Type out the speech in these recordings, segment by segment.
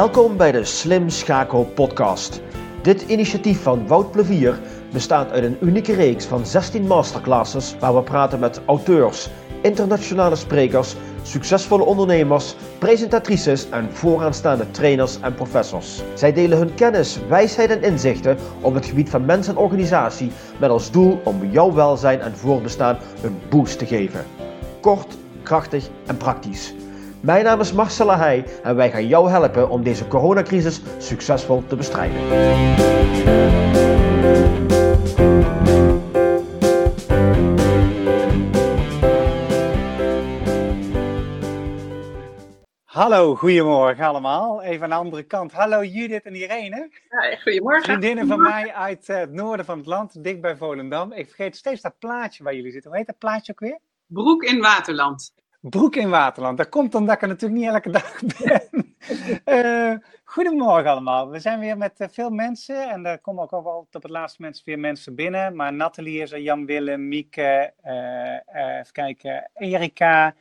Welkom bij de Slim Schakel podcast. Dit initiatief van Wout Plevier bestaat uit een unieke reeks van 16 masterclasses waar we praten met auteurs, internationale sprekers, succesvolle ondernemers, presentatrices en vooraanstaande trainers en professors. Zij delen hun kennis, wijsheid en inzichten op het gebied van mens en organisatie met als doel om jouw welzijn en voortbestaan een boost te geven. Kort, krachtig en praktisch. Mijn naam is Marcella Heij en wij gaan jou helpen om deze coronacrisis succesvol te bestrijden. Hallo, goedemorgen allemaal. Even aan de andere kant. Hallo Judith en Irene. Ja, goedemorgen. Vriendinnen van mij uit eh, het noorden van het land, dicht bij Volendam. Ik vergeet steeds dat plaatje waar jullie zitten. Hoe heet dat plaatje ook weer? Broek in Waterland. Broek in Waterland. Dat komt omdat ik er natuurlijk niet elke dag ben. uh, goedemorgen allemaal. We zijn weer met uh, veel mensen. En er komen ook al op het laatste moment weer mensen binnen. Maar Nathalie is er, Jan Willem, Mieke, uh, even kijken, Erika,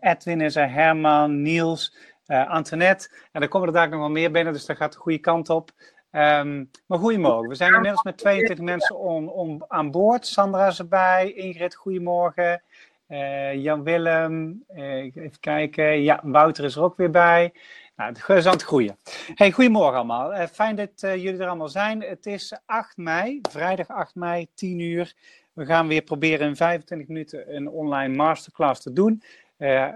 Edwin is er, Herman, Niels, Antoinette. En er komen er daar nog wel meer binnen, dus dat gaat de goede kant op. Um, maar goedemorgen. We zijn inmiddels met 22 mensen on, aan boord. Sandra is erbij, Ingrid, goedemorgen. Uh, Jan Willem, uh, even kijken. Ja, Wouter is er ook weer bij. Nou, het is aan het groeien. Hey, goedemorgen allemaal. Uh, fijn dat jullie er allemaal zijn. Het is 8 mei, vrijdag 8 mei, 10 uur. We gaan weer proberen in 25 minuten een online masterclass te doen.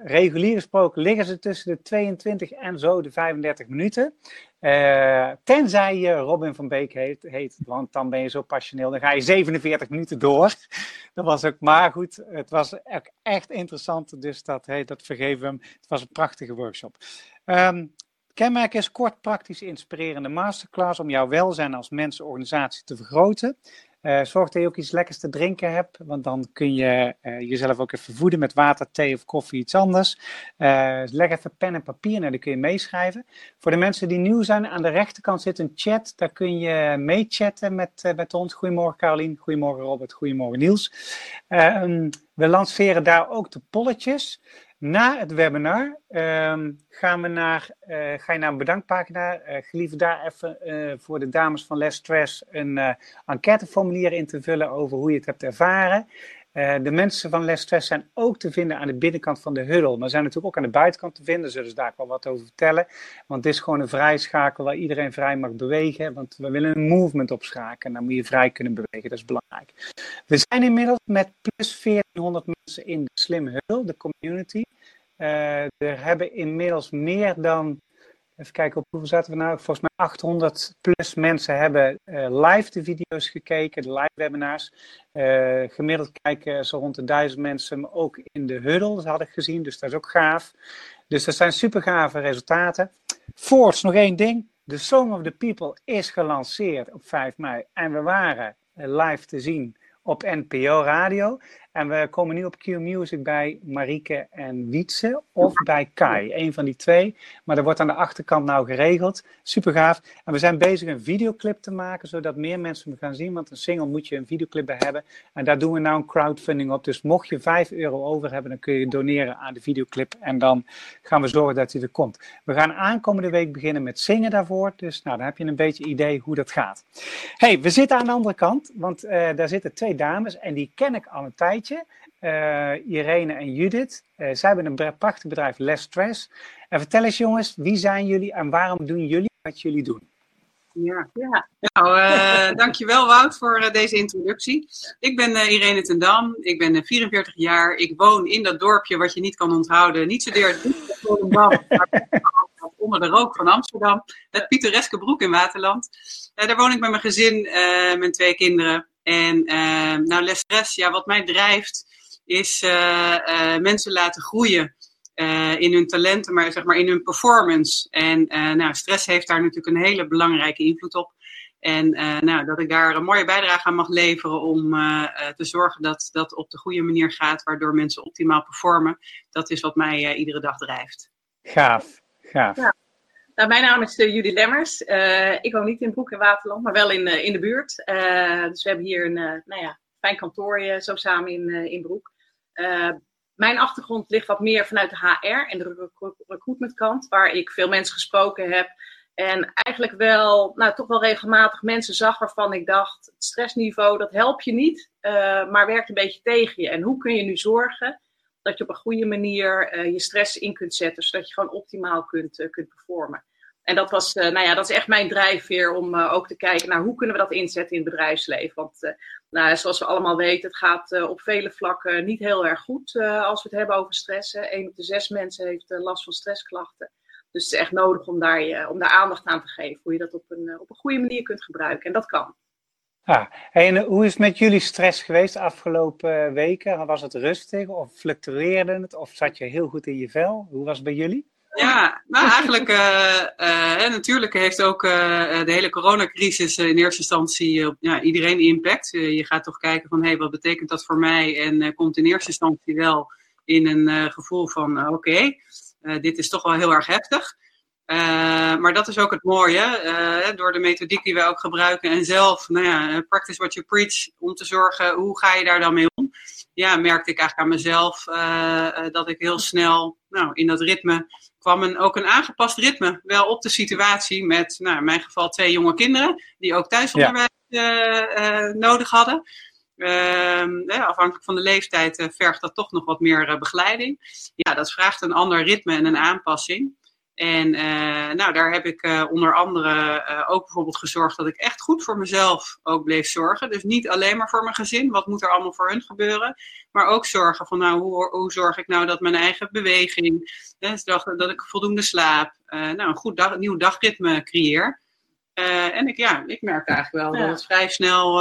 Regulier gesproken liggen ze tussen de 22 en zo de 35 minuten. Uh, tenzij je Robin van Beek heet, heet, want dan ben je zo passioneel. Dan ga je 47 minuten door. Dat was ook, maar goed, het was ook echt interessant. Dus dat, hey, dat vergeven we hem. Het was een prachtige workshop. Um, kenmerk is kort, praktisch, inspirerende masterclass om jouw welzijn als mensenorganisatie te vergroten. Uh, zorg dat je ook iets lekkers te drinken hebt, want dan kun je uh, jezelf ook even voeden met water, thee of koffie, iets anders. Uh, leg even pen en papier en dan kun je meeschrijven. Voor de mensen die nieuw zijn, aan de rechterkant zit een chat. Daar kun je meechatten met, met ons. Goedemorgen Carolien, goedemorgen Robert, goedemorgen Niels. Ehm, we lanceren daar ook de polletjes. Na het webinar um, gaan we naar, uh, ga je naar een bedankpagina. Uh, gelieve daar even uh, voor de dames van Les Stress een enquêteformulier in te vullen over hoe je het hebt ervaren. de mensen van Les Stress zijn ook te vinden aan de binnenkant van de huddle, maar zijn natuurlijk ook aan de buitenkant te vinden. Zullen ze daar wel wat over vertellen. Want het is gewoon een vrijschakel waar iedereen vrij mag bewegen. Want we willen een movement opschakelen. En dan moet je vrij kunnen bewegen. Dat is belangrijk. We zijn inmiddels met plus 1400 mensen in de Slim Huddle, de community. Uh, er hebben inmiddels meer dan, even kijken op hoeveel zaten we nou, volgens mij 800 plus mensen hebben uh, live de video's gekeken, de live webinars. Uh, gemiddeld kijken zo rond de duizend mensen ook in de huddle, dat had ik gezien, dus dat is ook gaaf. Dus dat zijn super gave resultaten. Voorts, nog één ding. The Song of the People is gelanceerd op 5 mei en we waren live te zien op NPO Radio. En we komen nu op Q Music bij Marieke en Wietse of bij Kai. Een van die twee. Maar dat wordt aan de achterkant nou geregeld. Super gaaf. En we zijn bezig een videoclip te maken, zodat meer mensen hem gaan zien. Want een single moet je een videoclip bij hebben. En daar doen we nou een crowdfunding op. Dus mocht je 5 euro over hebben, dan kun je doneren aan de videoclip. En dan gaan we zorgen dat hij er komt. We gaan aankomende week beginnen met zingen daarvoor. Dus nou, dan heb je een beetje idee hoe dat gaat. hey, we zitten aan de andere kant. Want uh, daar zitten twee dames en die ken ik al een tijdje. Uh, Irene en Judith. Uh, zij hebben een prachtig bedrijf, Less Stress. En vertel eens jongens, wie zijn jullie en waarom doen jullie wat jullie doen? Ja, ja. Nou, uh, dankjewel Wout voor deze introductie. Ik ben Irene ten Dam, ik ben 44 jaar. Ik woon in dat dorpje wat je niet kan onthouden. Niet zozeer onder de rook van Amsterdam. Het pittoreske Broek in Waterland. daar woon ik met mijn gezin, mijn twee kinderen. En uh, nou, les stress, ja, wat mij drijft, is uh, uh, mensen laten groeien in hun talenten, maar zeg maar in hun performance. En nou, stress heeft daar natuurlijk een hele belangrijke invloed op. En nou, dat ik daar een mooie bijdrage aan mag leveren om te zorgen dat dat op de goede manier gaat, waardoor mensen optimaal performen. Dat is wat mij iedere dag drijft. Gaaf, gaaf. Ja. Nou, mijn naam is uh, Judy Lemmers. Uh, ik woon niet in Broek in Waterland, maar wel in, uh, in de buurt. dus we hebben hier een nou ja, fijn kantoor zo samen in, in Broek. mijn achtergrond ligt wat meer vanuit de HR en de recruitmentkant, waar ik veel mensen gesproken heb En eigenlijk wel, nou toch wel regelmatig mensen zag waarvan ik dacht, het stressniveau, dat helpt je niet, maar werkt een beetje tegen je. En hoe kun je nu zorgen dat je op een goede manier je stress in kunt zetten, zodat je gewoon optimaal kunt, kunt performen. En dat was, nou ja, dat is echt mijn drijfveer om ook te kijken naar hoe kunnen we dat inzetten in het bedrijfsleven. Want nou, zoals we allemaal weten, het gaat op vele vlakken niet heel erg goed als we het hebben over stress. Eén op de zes mensen heeft last van stressklachten. Dus het is echt nodig om daar, je, om daar aandacht aan te geven. Hoe je dat op een, op een goede manier kunt gebruiken. En dat kan. Ah, en hoe is het met jullie stress geweest de afgelopen weken? Was het rustig of fluctueerde het? Of zat je heel goed in je vel? Hoe was het bij jullie? Ja, nou eigenlijk, uh, uh, natuurlijk heeft ook uh, de hele coronacrisis in eerste instantie ja, iedereen impact. je gaat toch kijken van, hé, hey, wat betekent dat voor mij? En komt in eerste instantie wel in een gevoel van, oké, dit is toch wel heel erg heftig. maar dat is ook het mooie, door de methodiek die wij ook gebruiken en zelf, nou ja, practice what you preach, om te zorgen, hoe ga je daar dan mee om? Ja, merkte ik eigenlijk aan mezelf dat ik heel snel nou, in dat ritme kwam een, ook een aangepast ritme wel op de situatie met, nou, in mijn geval twee jonge kinderen, die ook thuisonderwijs uh, uh, nodig hadden. Uh, ja, afhankelijk van de leeftijd uh, vergt dat toch nog wat meer begeleiding. Ja, dat vraagt een ander ritme en een aanpassing. En uh, nou, daar heb ik uh, onder andere uh, ook bijvoorbeeld gezorgd dat ik echt goed voor mezelf ook bleef zorgen. Dus niet alleen maar voor mijn gezin, wat moet er allemaal voor hun gebeuren. Maar ook zorgen van nou, hoe, hoe zorg ik nou dat mijn eigen beweging, dus dat, dat ik voldoende slaap, nou, een goed dag, nieuw dagritme creëer. en ik, ja, ik merkte eigenlijk wel ja. dat het vrij snel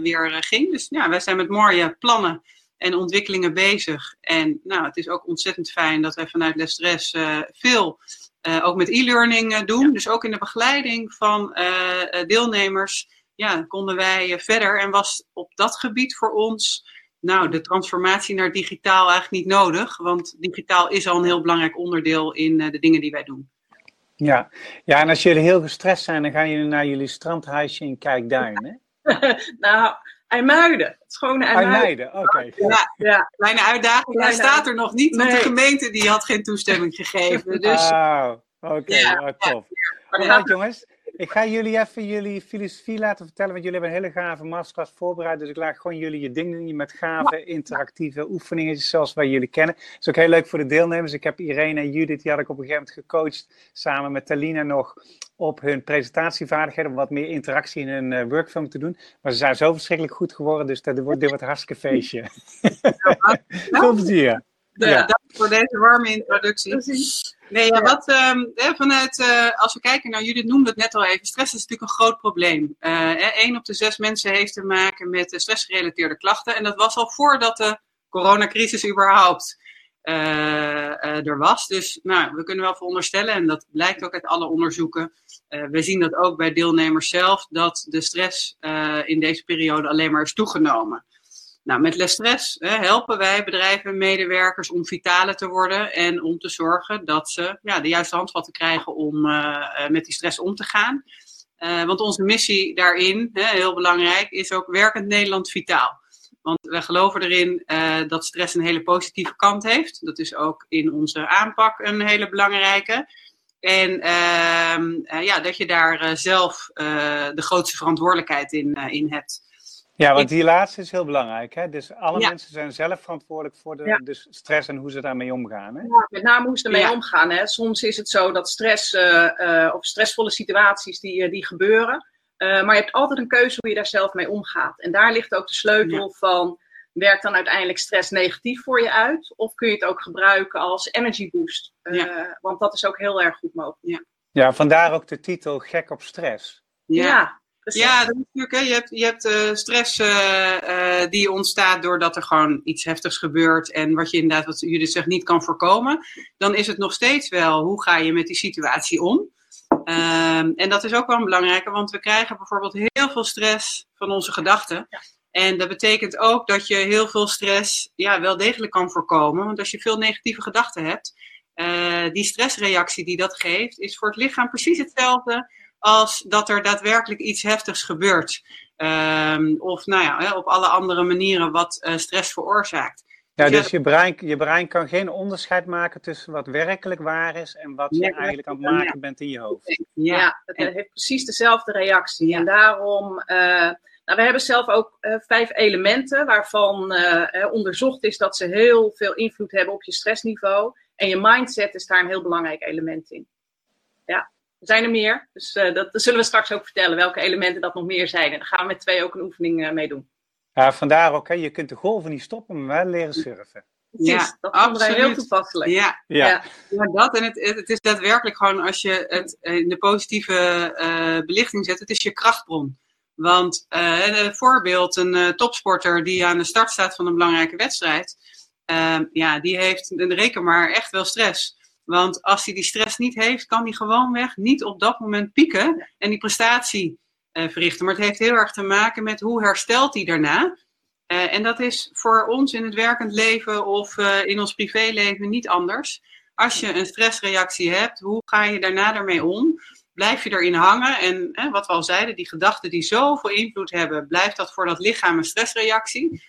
weer ging. Dus ja, wij zijn met mooie plannen en ontwikkelingen bezig. En nou, het is ook ontzettend fijn dat wij vanuit Les Stress uh, veel uh, ook met e-learning uh, doen. Ja. Dus ook in de begeleiding van deelnemers ja, konden wij verder. En was op dat gebied voor ons nou, de transformatie naar digitaal eigenlijk niet nodig. Want digitaal is al een heel belangrijk onderdeel in de dingen die wij doen. Ja. ja, en als jullie heel gestrest zijn, dan gaan jullie naar jullie strandhuisje in Kijkduin, hè? nou, IJmuiden. Het schone IJmuiden. IJmuiden, oké. Okay. Ja, ja, kleine uitdaging. Hij staat er nog niet, want nee. de gemeente die had geen toestemming gegeven. Dus... Oh, oké. Okay. Ja, oh, tof. Ja, ja. jongens. Ik ga jullie even jullie filosofie laten vertellen, want jullie hebben een hele gave masterclass voorbereid. Dus ik laat gewoon jullie je dingen met gave, interactieve oefeningen, zoals wij jullie kennen. Dat is ook heel leuk voor de deelnemers. Ik heb Irene en Judith, die had ik op een gegeven moment gecoacht, samen met Talina nog, op hun presentatievaardigheden, om wat meer interactie in hun uh, workflow te doen. Maar ze zijn zo verschrikkelijk goed geworden, dus dit wordt, dit wordt een hartstikke feestje. Veel plezier. De, ja. Dank voor deze warme introductie. Nee, ja, wat um, vanuit, uh, als we kijken naar, jullie noemden het net al even, stress is natuurlijk een groot probleem. Eén uh, op de zes mensen heeft te maken met uh, stressgerelateerde klachten. En dat was al voordat de coronacrisis überhaupt er was. Dus nou, we kunnen wel veronderstellen, en dat blijkt ook uit alle onderzoeken, we zien dat ook bij deelnemers zelf, dat de stress in deze periode alleen maar is toegenomen. Nou, met Les Stress hè, helpen wij bedrijven en medewerkers om vitaler te worden en om te zorgen dat ze ja, de juiste handvatten krijgen om uh, met die stress om te gaan. Uh, want onze missie daarin, hè, heel belangrijk, is ook werkend Nederland vitaal. Want we geloven erin dat stress een hele positieve kant heeft. Dat is ook in onze aanpak een hele belangrijke. En ehm, ja, dat je daar zelf de grootste verantwoordelijkheid in, in hebt. Ja, want die laatste is heel belangrijk. Hè? Dus alle ja. mensen zijn zelf verantwoordelijk voor de, ja. de, stress en hoe ze daarmee omgaan. Hè? Ja, met name hoe ze ermee omgaan. Hè? Soms is het zo dat stress uh, uh, of stressvolle situaties die, die gebeuren. Maar je hebt altijd een keuze hoe je daar zelf mee omgaat. En daar ligt ook de sleutel van. Werkt dan uiteindelijk stress negatief voor je uit? Of kun je het ook gebruiken als energy boost? Want dat is ook heel erg goed mogelijk. Ja, vandaar ook de titel Gek op stress. ja. Ja, dat is natuurlijk. Hè. Je hebt, je hebt uh, stress uh, uh, die ontstaat doordat er gewoon iets heftigs gebeurt. En wat je inderdaad, wat jullie zegt, niet kan voorkomen. Dan is het nog steeds wel, hoe ga je met die situatie om? Um, en dat is ook wel een belangrijke, want we krijgen bijvoorbeeld heel veel stress van onze gedachten. Ja. En dat betekent ook dat je heel veel stress ja, wel degelijk kan voorkomen. Want als je veel negatieve gedachten hebt, die stressreactie die dat geeft, is voor het lichaam precies hetzelfde als dat er daadwerkelijk iets heftigs gebeurt. Um, of nou ja, op alle andere manieren wat uh, stress veroorzaakt. Ja, dus je brein, je brein kan geen onderscheid maken tussen wat werkelijk waar is en wat je Ja, eigenlijk aan het ja. maken bent in je hoofd. Ja, Ja, het en- heeft precies dezelfde reactie. Ja. En daarom, eh, nou, we hebben zelf ook eh, vijf elementen waarvan eh, eh, onderzocht is dat ze heel veel invloed hebben op je stressniveau. En je mindset is daar een heel belangrijk element in. Er zijn er meer. Dus eh, dat, dat zullen we straks ook vertellen, welke elementen dat nog meer zijn. En daar gaan we met twee ook een oefening eh, mee doen. Ja, vandaar ook, hè, je kunt de golven niet stoppen, maar wel leren surfen. Ja, dat wij heel absoluut. toepasselijk. ja, Ja, Ja. Ja, dat. En het, het is daadwerkelijk gewoon als je het in de positieve eh, belichting zet, het is je krachtbron. Want eh, een voorbeeld, een eh, topsporter die aan de start staat van een belangrijke wedstrijd, ja, die heeft, reken maar, echt wel stress. Want als hij die stress niet heeft, kan hij gewoonweg niet op dat moment pieken en die prestatie eh, verrichten. Maar het heeft heel erg te maken met hoe herstelt hij daarna. Eh, en dat is voor ons in het werkend leven of eh, in ons privéleven niet anders. Als je een stressreactie hebt, hoe ga je daarna ermee om? Blijf je erin hangen? En wat we al zeiden, die gedachten die zoveel invloed hebben, blijft dat voor dat lichaam een stressreactie?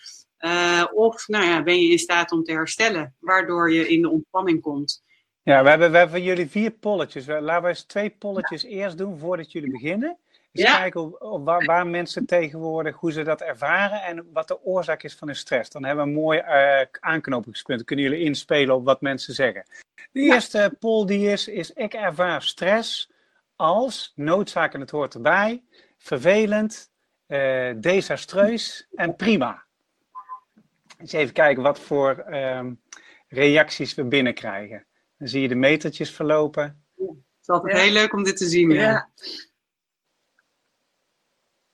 Of nou ja, ben je in staat om te herstellen, waardoor je in de ontspanning komt? Ja we, hebben, we hebben van jullie vier polletjes. Laten we eens twee polletjes eerst doen voordat jullie beginnen. Eens Ja. kijken op, op waar, waar mensen tegenwoordig, hoe ze dat ervaren en wat de oorzaak is van hun stress. Dan hebben we een mooi eh, aanknopingspunt. Dan kunnen jullie inspelen op wat mensen zeggen. De eerste poll die is, is ik ervaar stress als noodzaak en het hoort erbij, vervelend, eh, desastreus en prima. Eens even kijken wat voor ehm, reacties we binnenkrijgen. Dan zie je de metertjes verlopen. Het is altijd Ja. heel leuk om dit te zien. Ja. Ja.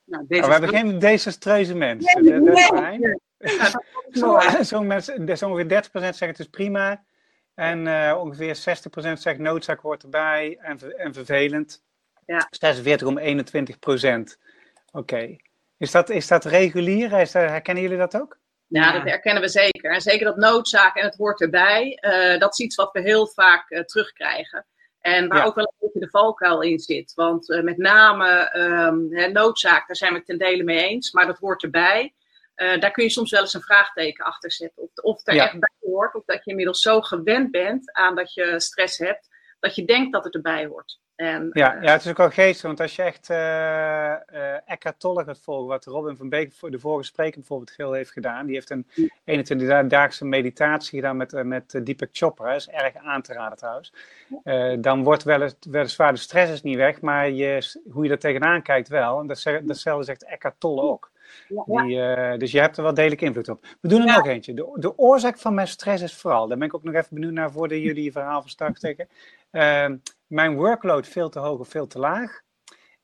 Nou, deze Maar we hebben geen desastreuze mensen. dat, dat is fijn. Zo- Zo'n mensen, zo ongeveer 30% zegt het is prima. En eh, ongeveer 60% zegt noodzaak hoort erbij en, en vervelend. Ja. 46 om 21%. Oké. Is, dat, is dat regulier? Is dat, herkennen jullie dat ook? Ja, dat herkennen we zeker. En zeker dat noodzaak en het hoort erbij, eh, dat is iets wat we heel vaak eh, terugkrijgen. En waar Ja. ook wel een beetje de valkuil in zit. Want eh, met name ehm, hè, noodzaak, daar zijn we het ten dele mee eens, maar dat hoort erbij. Daar kun je soms wel eens een vraagteken achter zetten. Of, of het er Ja. echt bij hoort, of dat je inmiddels zo gewend bent aan dat je stress hebt, dat je denkt dat het erbij hoort. En, Ja, eh, ja, het is ook wel geestig, want als je echt eh eh Eckhart Tolle gaat volgen, wat Robin van Beek, de vorige spreker bijvoorbeeld veel heeft gedaan, die heeft een 21-daagse meditatie gedaan met, met Deepak Chopra, dat is erg aan te raden trouwens. Dan wordt wel eens, weliswaar de stress is niet weg, maar je, hoe je er tegenaan kijkt wel. En dat, datzelfde zegt Eckhart Tolle ook. Ja. Die, dus je hebt er wel degelijk invloed op. We doen er Ja. nog eentje. De, de oorzaak van mijn stress is vooral, daar ben ik ook nog even benieuwd naar voordat jullie je verhaal van start steken. Ehm, mijn workload veel te hoog of veel te laag.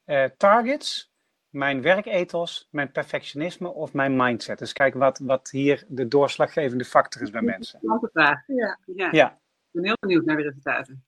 Eh, targets, mijn werkethos, mijn perfectionisme of mijn mindset. Dus kijk wat, wat hier de doorslaggevende factor is bij mensen. Interessante vraag. ja. Ja. Ja. Ik ben heel benieuwd naar de resultaten.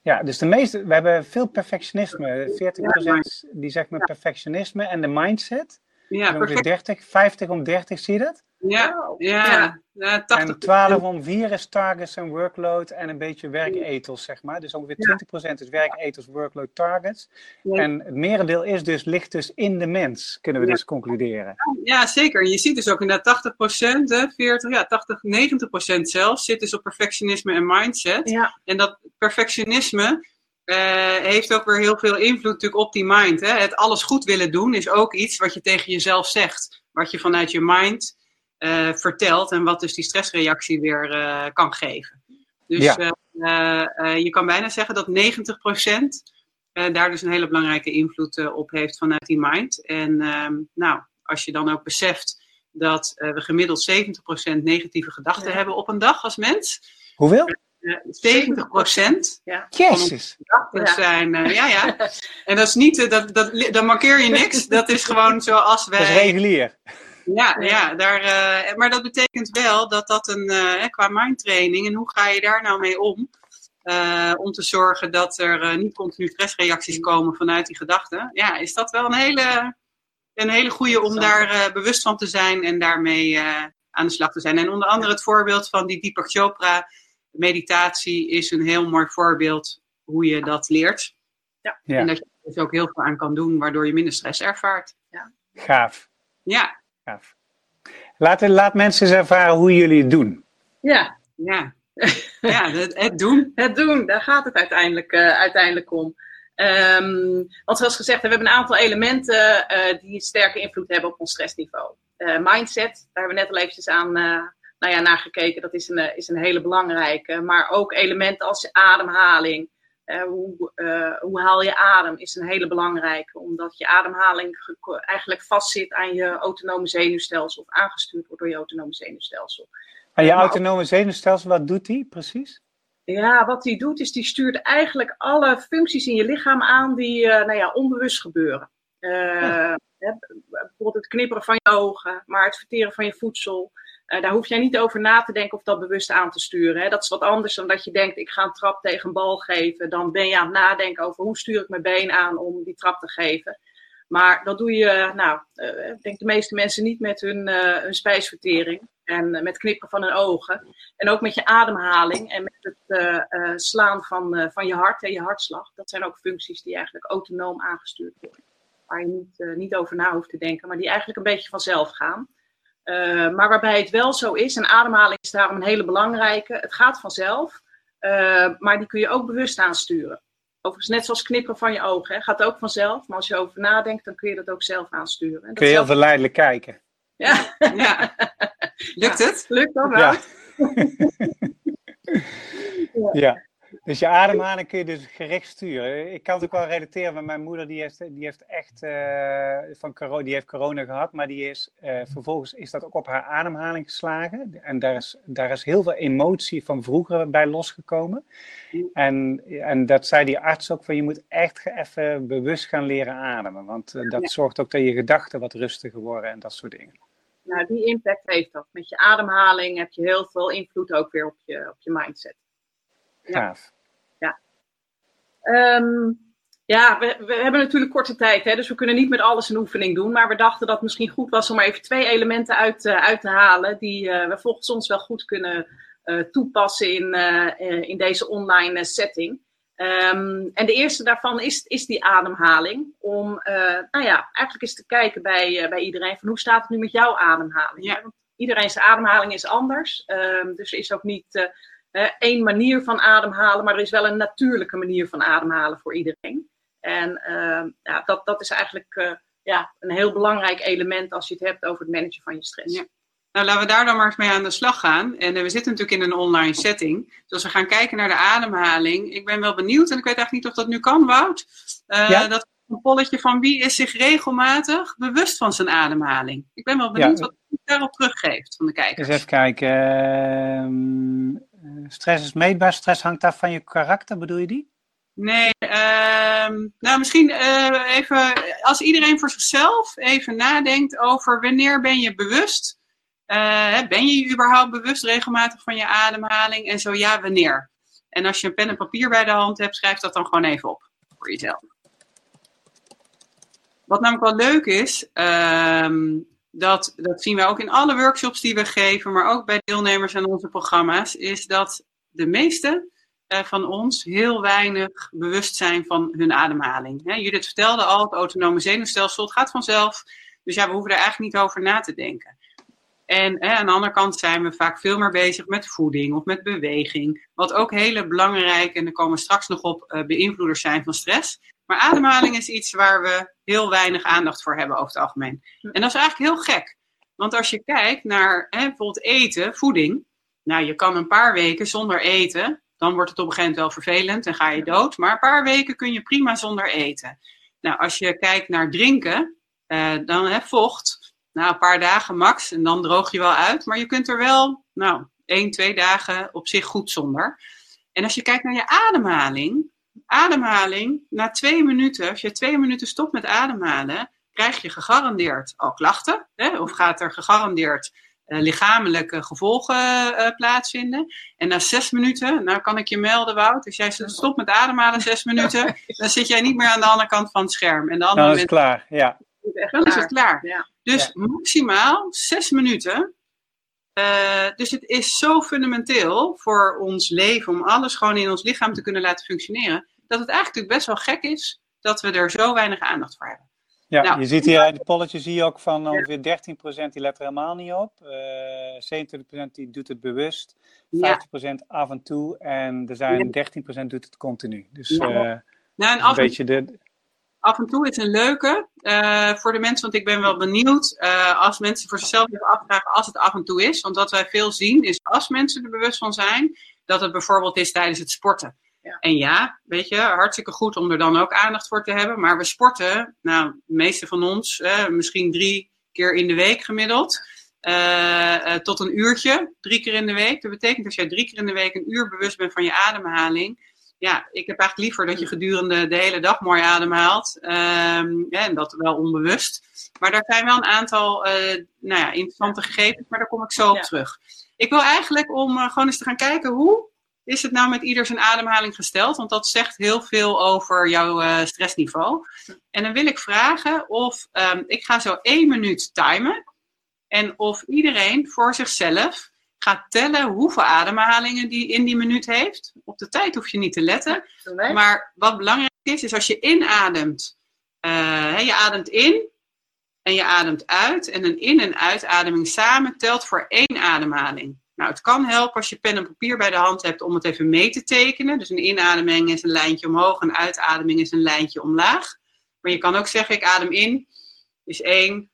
Ja, dus de meeste, we hebben veel perfectionisme. 40% die zegt met perfectionisme en de mindset. Ja, Ja, ongeveer perfect. 30, 50 om 30, zie je dat? Ja, ja. Ja. ja 80 En 12 om 4 is targets en workload en een beetje werkethos, zeg maar. Dus ongeveer 20% is werkethos, workload, targets. Ja. En het merendeel is dus, ligt dus in de mens, kunnen we Ja. dus concluderen. Ja, zeker. En je ziet dus ook inderdaad 80%, hè, 40, ja, 80, 90% zelfs zit dus op perfectionisme en mindset. Ja. En dat perfectionisme eh, heeft ook weer heel veel invloed natuurlijk op die mind. Hè. Het alles goed willen doen is ook iets wat je tegen jezelf zegt. Wat je vanuit je mind eh, vertelt en wat dus die stressreactie weer eh, kan geven. Dus Ja. eh, je kan bijna zeggen dat 90% eh, daar dus een hele belangrijke invloed op heeft vanuit die mind. En ehm, nou, als je dan ook beseft dat eh, we gemiddeld 70% negatieve gedachten Ja. hebben op een dag als mens. Hoeveel? Eh, 70% Jezus! gedachten Ja. zijn, eh, ja ja. En dat is niet, dat, dat, dan markeer je niks. Dat is gewoon zoals wij... Dat is regulier. Ja, ja daar, eh, maar dat betekent wel dat dat een, eh, hè, qua mindtraining, en hoe ga je daar nou mee om? Eh, om te zorgen dat er niet continu stressreacties komen vanuit die gedachten. Ja, is dat wel een hele, een hele goede om daar eh, bewust van te zijn en daarmee eh, aan de slag te zijn. En onder andere het voorbeeld van die Deepak Chopra meditatie is een heel mooi voorbeeld hoe je dat leert. Ja. Ja. En dat je er dus ook heel veel aan kan doen, waardoor je minder stress ervaart. Gaaf. Ja, Laat, laat mensen eens ervaren hoe jullie het doen. Ja. Ja, ja het, doen. Het doen, daar gaat het uiteindelijk, uh, uiteindelijk om. Um, want zoals gezegd, we hebben een aantal elementen uh, die sterke invloed hebben op ons stressniveau. Uh, mindset, daar hebben we net al eventjes aan nou ja, naar gekeken. Dat is een, is een hele belangrijke. Maar ook elementen als ademhaling. Hoe, hoe haal je adem is een hele belangrijke. Omdat je ademhaling eigenlijk vastzit aan je autonome zenuwstelsel. Of aangestuurd wordt door je autonome zenuwstelsel. En je autonome zenuwstelsel, wat doet die precies? Ja, wat die doet is die stuurt eigenlijk alle functies in je lichaam aan die uh, nou ja, onbewust gebeuren. Uh, ja. bijvoorbeeld het knipperen van je ogen, maar het verteren van je voedsel. Uh, daar hoef jij niet over na te denken of dat bewust aan te sturen. Hè. Dat is wat anders dan dat je denkt, ik ga een trap tegen een bal geven. Dan ben je aan het nadenken over hoe stuur ik mijn been aan om die trap te geven. Maar dat doe je, nou, ik denk de meeste mensen niet met hun, hun spijsvertering. En uh, met knippen van hun ogen. En ook met je ademhaling en met het uh, uh, slaan van, van je hart en je hartslag. Dat zijn ook functies die eigenlijk autonoom aangestuurd worden. Waar je niet, niet over na hoeft te denken, maar die eigenlijk een beetje vanzelf gaan. Maar waarbij het wel zo is, en ademhaling is daarom een hele belangrijke. Het gaat vanzelf, maar die kun je ook bewust aansturen. Overigens, net zoals knippen van je ogen, hè, gaat ook vanzelf. Maar als je over nadenkt, dan kun je dat ook zelf aansturen. En dat kun je heel verleidelijk kijken. Ja. ja. Lukt het? Lukt dat wel? Ja. ja. Dus je ademhaling kun je dus gericht sturen. Ik kan het ook wel relateren met mijn moeder, die heeft, die heeft echt uh, van corona, die heeft corona gehad, maar die is, uh, vervolgens is dat ook op haar ademhaling geslagen. En daar is, daar is heel veel emotie van vroeger bij losgekomen. En, en dat zei die arts ook, van je moet echt even bewust gaan leren ademen. Want uh, dat ja. zorgt ook dat je gedachten wat rustiger worden en dat soort dingen. Nou, die impact heeft dat. Met je ademhaling heb je heel veel invloed ook weer op je, op je mindset. Gaaf. Ja. Um, ja, we, we, hebben natuurlijk korte tijd, hè, dus we kunnen niet met alles een oefening doen. Maar we dachten dat het misschien goed was om maar even twee elementen uit, uh, uit te halen. die uh, we volgens ons wel goed kunnen uh, toepassen in, in deze online setting. Um, en de eerste daarvan is, is die ademhaling. Om uh, nou ja, eigenlijk eens te kijken bij, uh, bij iedereen van hoe staat het nu met jouw ademhaling? Ja. Want iedereen's ademhaling is anders. Um, dus er is ook niet uh, één manier van ademhalen, maar er is wel een natuurlijke manier van ademhalen voor iedereen. En ja, dat, dat is eigenlijk ja, een heel belangrijk element als je het hebt over het managen van je stress. Ja. Nou, laten we daar dan maar eens mee aan de slag gaan. En uh, we zitten natuurlijk in een online setting. Dus als we gaan kijken naar de ademhaling. Ik ben wel benieuwd, en ik weet eigenlijk niet of dat nu kan, Wout. Uh, ja? Dat een polletje van wie is zich regelmatig bewust van zijn ademhaling. Ik ben wel benieuwd ja. wat u daarop teruggeeft van de kijkers. Eens even kijken. Stress is meetbaar. Stress hangt af van je karakter, bedoel je die? Nee, uh, nou misschien uh, even als iedereen voor zichzelf even nadenkt over wanneer ben je bewust uh, ben je je überhaupt bewust regelmatig van je ademhaling? En zo ja, wanneer? En als je een pen en papier bij de hand hebt, schrijf dat dan gewoon even op voor jezelf. Wat namelijk wel leuk is, um, dat, dat zien we ook in alle workshops die we geven, maar ook bij deelnemers aan onze programma's, is dat de meeste uh, van ons heel weinig bewust zijn van hun ademhaling. Hè, Judith vertelde al, het autonome zenuwstelsel, gaat vanzelf. Dus ja, we hoeven er eigenlijk niet over na te denken. En aan de andere kant zijn we vaak veel meer bezig met voeding of met beweging. Wat ook hele belangrijke, en daar komen we straks nog op, uh, beïnvloeders zijn van stress. Maar ademhaling is iets waar we heel weinig aandacht voor hebben over het algemeen. En dat is eigenlijk heel gek. Want als je kijkt naar hè, bijvoorbeeld eten, voeding. Nou, je kan een paar weken zonder eten. Dan wordt het op een gegeven moment wel vervelend en ga je dood. Maar een paar weken kun je prima zonder eten. Nou, als je kijkt naar drinken, uh, dan hè, vocht nou, een paar dagen max en dan droog je wel uit. Maar je kunt er wel, nou, één, twee dagen op zich goed zonder. En als je kijkt naar je ademhaling, ademhaling, na twee minuten, als je twee minuten stopt met ademhalen, krijg je gegarandeerd al klachten. Hè? Of gaat er gegarandeerd uh, lichamelijke gevolgen uh, plaatsvinden. En na zes minuten, nou kan ik je melden, Wout, als jij stopt met ademhalen zes minuten, dan zit jij niet meer aan de andere kant van het scherm. En de andere nou, dat is klaar, ja. Dan is het klaar. Ja. Dus Ja. maximaal zes minuten. Uh, dus het is zo fundamenteel voor ons leven om alles gewoon in ons lichaam te kunnen laten functioneren. Dat het eigenlijk best wel gek is dat we er zo weinig aandacht voor hebben. Ja, nou, je ziet hier in het polletje zie je ook van ongeveer 13% die let er helemaal niet op. Uh, 27% die doet het bewust. 50% af en toe. En er zijn 13% doet het continu. Dus uh, nou, een beetje de... Af en toe is een leuke uh, voor de mensen, want ik ben wel benieuwd als mensen voor zichzelf even afvragen als het af en toe is. Want wat wij veel zien is als mensen er bewust van zijn, dat het bijvoorbeeld is tijdens het sporten. En ja, weet je, hartstikke goed om er dan ook aandacht voor te hebben. Maar we sporten, nou, de meeste van ons, eh, misschien drie keer in de week gemiddeld. Uh, tot een uurtje, drie keer in de week. Dat betekent dat jij drie keer in de week een uur bewust bent van je ademhaling. Ja, ik heb eigenlijk liever dat je gedurende de hele dag mooi ademhaalt. Um, ja, en dat wel onbewust. Maar daar zijn wel een aantal uh, nou ja, interessante gegevens, maar daar kom ik zo op terug. Ik wil eigenlijk om gewoon eens te gaan kijken hoe is het nou met ieder zijn ademhaling gesteld? Want dat zegt heel veel over jouw uh, stressniveau. En dan wil ik vragen of um, ik ga zo één minuut timen. En of iedereen voor zichzelf gaat tellen hoeveel ademhalingen die in die minuut heeft. Op de tijd hoef je niet te letten. Maar wat belangrijk is, is als je inademt. Uh, je ademt in en je ademt uit. En een in- en uitademing samen telt voor één ademhaling. Nou, het kan helpen als je pen en papier bij de hand hebt om het even mee te tekenen. Dus een inademing is een lijntje omhoog, een uitademing is een lijntje omlaag. Maar je kan ook zeggen, ik adem in, is één.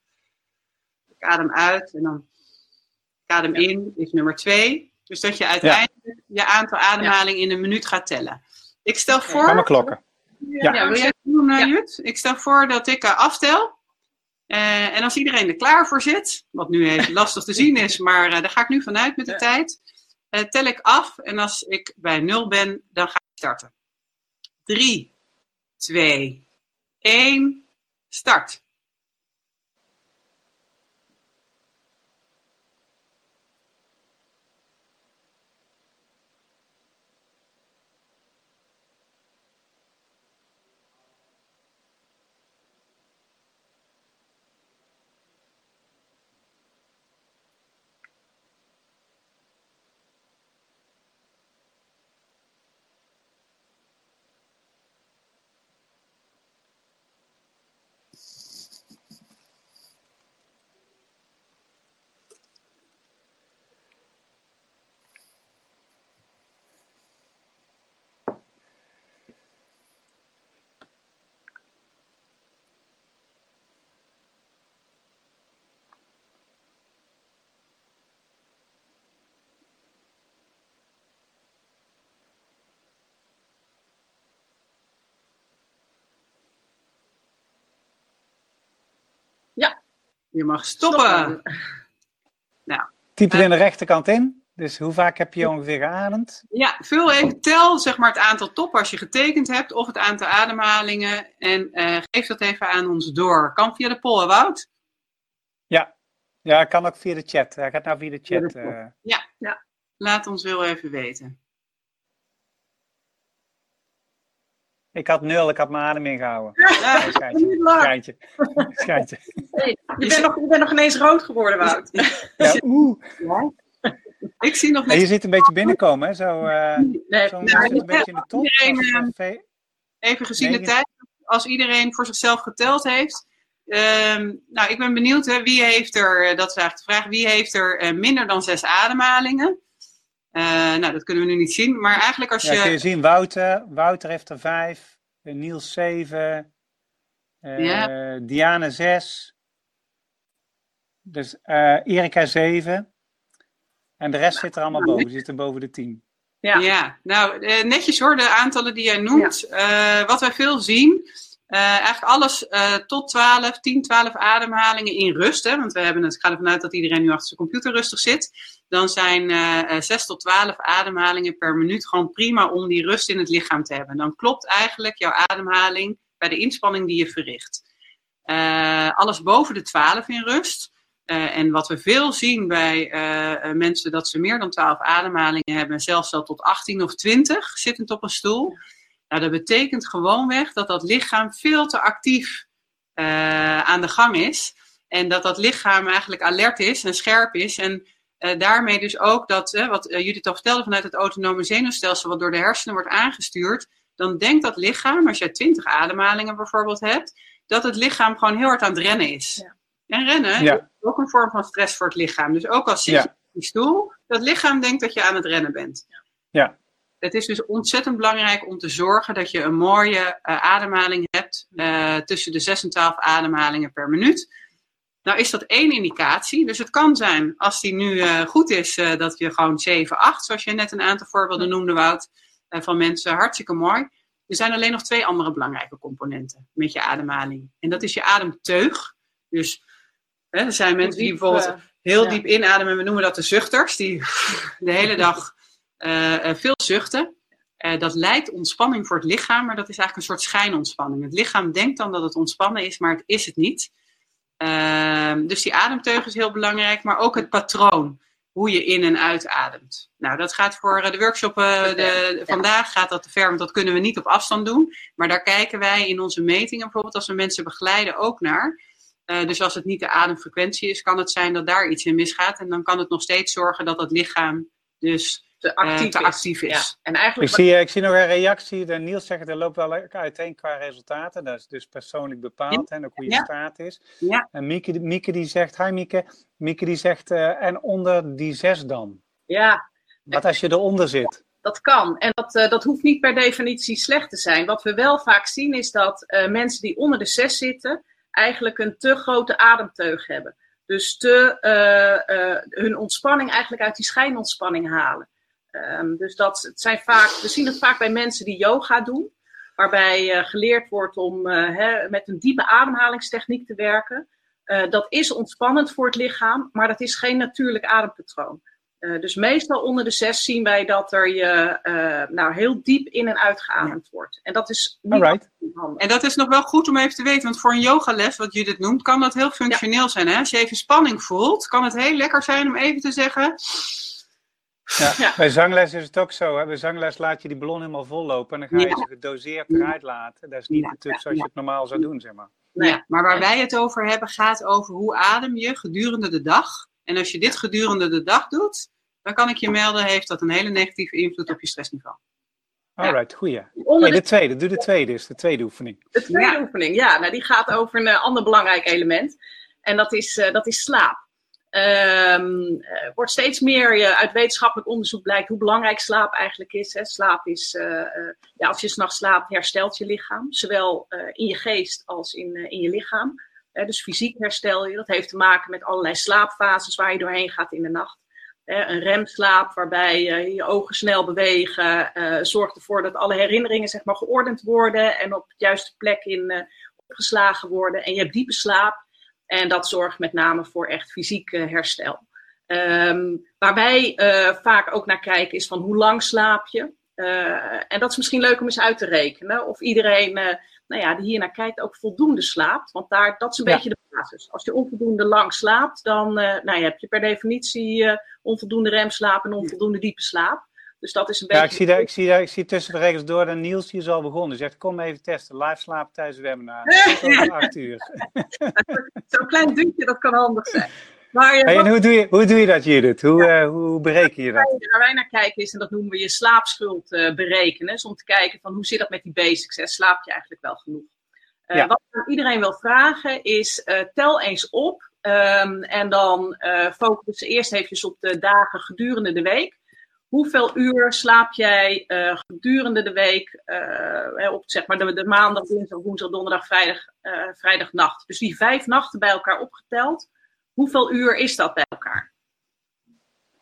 Ik adem uit en dan ik adem in, is nummer twee. Dus dat je uiteindelijk je aantal ademhalingen in een minuut gaat tellen. Ik stel voor... Gaan we klokken. Ja, ja wil jij het doen, uh, Jut? Ik stel voor dat ik uh, aftel. Uh, en als iedereen er klaar voor zit, wat nu even lastig te zien is, maar uh, daar ga ik nu vanuit met de ja. tijd, uh, tel ik af en als ik bij 0 ben, dan ga ik starten. 3, 2, 1, start. Ja. Je mag stoppen. stoppen. Nou, Typ er in de rechterkant in. Dus hoe vaak heb je ongeveer geademd? Ja, vul even, tel zeg maar het aantal toppen als je getekend hebt of het aantal ademhalingen en uh, geef dat even aan ons door. Kan via de poll, Wout? Ja, ja, kan ook via de chat. Hij gaat nou via de chat. Uh... Ja, ja, laat ons wel even weten. Ik had nul, ik had mijn adem ingehouden. Ja, nee, schijntje. Schijntje. schijntje. Hey, je, bent nog, je bent nog ineens rood geworden, Wout. Ja, oeh. Ik zie nog je zit een beetje binnenkomen, hè? Zo, uh, nee, zo nou, een beetje in de top. Iedereen, uh, even gezien nee, de tijd, als iedereen voor zichzelf geteld heeft. Um, nou, ik ben benieuwd, hè, wie heeft er, dat is eigenlijk de vraag, wie heeft er uh, minder dan zes ademhalingen? Uh, nou, dat kunnen we nu niet zien, maar eigenlijk als je... Ja, kun je zien, Wouter, Wouter heeft er vijf, Niels zeven, ja. Diana zes, dus Erika zeven. En de rest zit er allemaal boven, die zitten boven de 10. Ja, ja. nou netjes hoor, de aantallen die jij noemt. Ja. Uh, wat wij veel zien, uh, eigenlijk alles uh, tot 12, 10, 12 ademhalingen in rust. Hè, want we hebben het, ik ga ervan uit dat iedereen nu achter zijn computer rustig zit. Dan zijn 6 tot 12 ademhalingen per minuut gewoon prima om die rust in het lichaam te hebben. Dan klopt eigenlijk jouw ademhaling bij de inspanning die je verricht. alles boven de 12 in rust. En wat we veel zien bij mensen dat ze meer dan 12 ademhalingen hebben, zelfs al tot 18 of 20 zittend op een stoel. Nou, dat betekent gewoonweg dat dat lichaam veel te actief uh, aan de gang is. En dat dat lichaam eigenlijk alert is en scherp is. En daarmee dus ook dat, wat Judith al vertelde vanuit het autonome zenuwstelsel, wat door de hersenen wordt aangestuurd. Dan denkt dat lichaam, als jij 20 ademhalingen bijvoorbeeld hebt, dat het lichaam gewoon heel hard aan het rennen is. Ja. En rennen Ja. is ook een vorm van stress voor het lichaam. Dus ook als zit Ja. je op die stoel, dat lichaam denkt dat je aan het rennen bent. Ja. Het is dus ontzettend belangrijk om te zorgen dat je een mooie eh, ademhaling hebt eh, tussen de 6 en 12 ademhalingen per minuut. Nou is dat één indicatie. Dus het kan zijn, als die nu eh, goed is, dat je gewoon 7, 8, zoals je net een aantal voorbeelden noemde, Wout, van mensen. Hartstikke mooi. Er zijn alleen nog twee andere belangrijke componenten met je ademhaling. En dat is je ademteug. Dus hè, er zijn mensen die bijvoorbeeld heel diep inademen. We noemen dat de zuchters. Die de hele dag eh, eh, veel zuchten. Eh, dat lijkt ontspanning voor het lichaam, maar dat is eigenlijk een soort schijnontspanning. Het lichaam denkt dan dat het ontspannen is, maar het is het niet. Ehm, dus die ademteug is heel belangrijk, maar ook het patroon. Hoe je in en uitademt. Nou, dat gaat voor de workshop de, vandaag gaat dat te ver, want dat kunnen we niet op afstand doen. Maar daar kijken wij in onze metingen bijvoorbeeld, als we mensen begeleiden, ook naar. Dus als het niet de ademfrequentie is, kan het zijn dat daar iets in misgaat. En dan kan het nog steeds zorgen dat het lichaam dus te eh, actief, te is. actief is. Ja. En Ik eigenlijk zie, ik zie nog een reactie. De Niels zegt, er loopt wel uiteen qua resultaten. Dat is dus persoonlijk bepaald en ook hoe je Ja. staat is. Ja. En Mieke, Mieke die zegt, hi Mieke. Mieke die zegt, eh, en onder die zes dan? ja, Wat als je eronder zit? dat kan. En dat, eh, dat hoeft niet per definitie slecht te zijn. Wat we wel vaak zien is dat eh, mensen die onder de zes zitten, eigenlijk een te grote ademteug hebben. Dus te, eh, eh, hun ontspanning eigenlijk uit die schijnontspanning halen. Ehm, dus dat het zijn vaak, we zien het vaak bij mensen die yoga doen, waarbij eh, geleerd wordt om eh, hè, met een diepe ademhalingstechniek te werken. Eh, dat is ontspannend voor het lichaam, maar dat is geen natuurlijk adempatroon. Eh, dus meestal onder de zes zien wij dat er je eh, nou, heel diep in en uitgeademd wordt. En dat is niet Alright. handig. En dat is nog wel goed om even te weten, want voor een yogales, wat Judith noemt, kan dat heel functioneel zijn. Hè? Als je even spanning voelt, kan het heel lekker zijn om even te zeggen. Ja. Ja. Bij zangles is het ook zo. Hè? Bij zangles laat je die ballon helemaal vol lopen en dan ga je Ja. ze gedoseerd eruit laten. Dat is niet Ja, natuurlijk ja, zoals je het normaal zou doen, zeg maar. Nee. Maar waar wij het over hebben, gaat over hoe adem je gedurende de dag. En als je dit gedurende de dag doet, dan kan ik je melden, heeft dat een hele negatieve invloed op je stressniveau. Alright, goeie. Hey, de, de tweede, doe de tweede is de tweede oefening. de tweede Ja. oefening, ja, nou, die gaat over een eh, ander belangrijk element. En dat is, eh, dat is slaap. Er wordt steeds meer uit wetenschappelijk onderzoek blijkt hoe belangrijk slaap eigenlijk is. Hè. Slaap is, eh, eh, ja, als je s'nachts slaapt, herstelt je lichaam. Zowel in je geest als in, in je lichaam. Dus fysiek herstel je. Dat heeft te maken met allerlei slaapfases waar je doorheen gaat in de nacht. Een remslaap waarbij je ogen snel bewegen. zorgt ervoor dat alle herinneringen zeg maar, geordend worden en op de juiste plek in, opgeslagen worden. En je hebt diepe slaap. En dat zorgt met name voor echt fysiek herstel. Ehm, waar wij eh, vaak ook naar kijken is van hoe lang slaap je. Eh, en dat is misschien leuk om eens uit te rekenen. Of iedereen eh, nou ja, die hier naar kijkt ook voldoende slaapt. Want daar, dat is een Ja. beetje de basis. Als je onvoldoende lang slaapt, dan nou, ja, heb je per definitie onvoldoende remslaap en onvoldoende diepe slaap. Dus dat is een Ja, beetje... ik zie, daar, ik, zie daar, ik zie tussen de regels door dat Niels die is al begonnen. Die zegt, kom even testen. Live slapen tijdens het webinar. Tot over acht uur. Zo'n klein duwtje, dat kan handig zijn. Maar eh, Hey, wat en hoe doe, je, hoe doe je dat, Judith? Hoe, eh, hoe bereken je dat? waar wij naar kijken is, en dat noemen we je slaapschuld eh, berekenen. Dus om te kijken van hoe zit dat met die basics. Hè? Slaap je eigenlijk wel genoeg? Ja. Wat ik iedereen wil vragen is, tel eens op. ehm, en dan focus eerst even op de dagen gedurende de week. Hoeveel uur slaap jij eh, gedurende de week eh, hè, op zeg maar de, de maandag, dinsdag, woensdag, donderdag, vrijdag, eh, vrijdagnacht? Dus die vijf nachten bij elkaar opgeteld. Hoeveel uur is dat bij elkaar?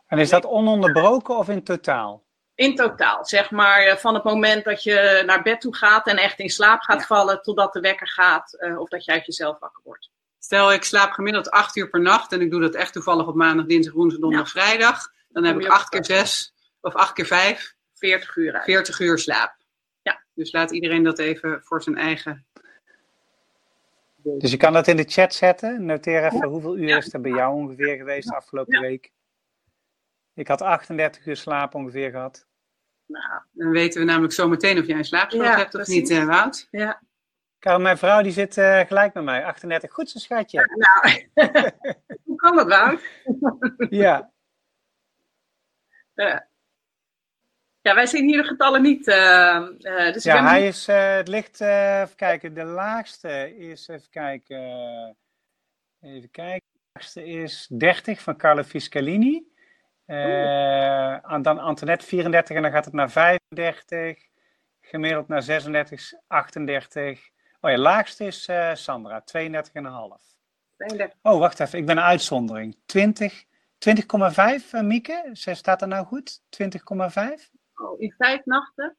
En is dat ononderbroken of in totaal? In totaal, zeg maar, eh, van het moment dat je naar bed toe gaat en echt in slaap gaat Ja. vallen, totdat de wekker gaat eh, of dat je uit jezelf wakker wordt. Stel, ik slaap gemiddeld acht uur per nacht en ik doe dat echt toevallig op maandag, dinsdag, woensdag, donderdag, vrijdag. Dan heb ik acht keer zes of acht keer vijf, 40 uur uit. 40 uur slaap. Ja. Dus laat iedereen dat even voor zijn eigen. Dus je kan dat in de chat zetten. Noteer even hoeveel uur Ja. is er bij jou ongeveer geweest de afgelopen Ja. week. Ik had 38 uur slaap ongeveer gehad. Nou, Dan weten we namelijk zo meteen of jij een Ja, hebt of precies. niet, eh, Wout. ja. Karel, mijn vrouw die zit eh, gelijk met mij. 38. Goed zo, schatje. nou hoe kan dat, Wout? Ja. Ja. Ja, wij zien hier de getallen niet. Uh, dus ja, hij is, het ligt, even kijken, de laagste is, even kijken, even kijken, de laagste is 30 van Carlo Fiscalini. dan Antoinette 34 en dan gaat het naar 35, gemiddeld naar 36, 38. Oh ja, laagste is Sandra, 32,5. Oh, wacht even. Ik ben een uitzondering. 20, 20,5 uh, Mieke? Staat er nou goed? 20,5? Oh, in vijf nachten.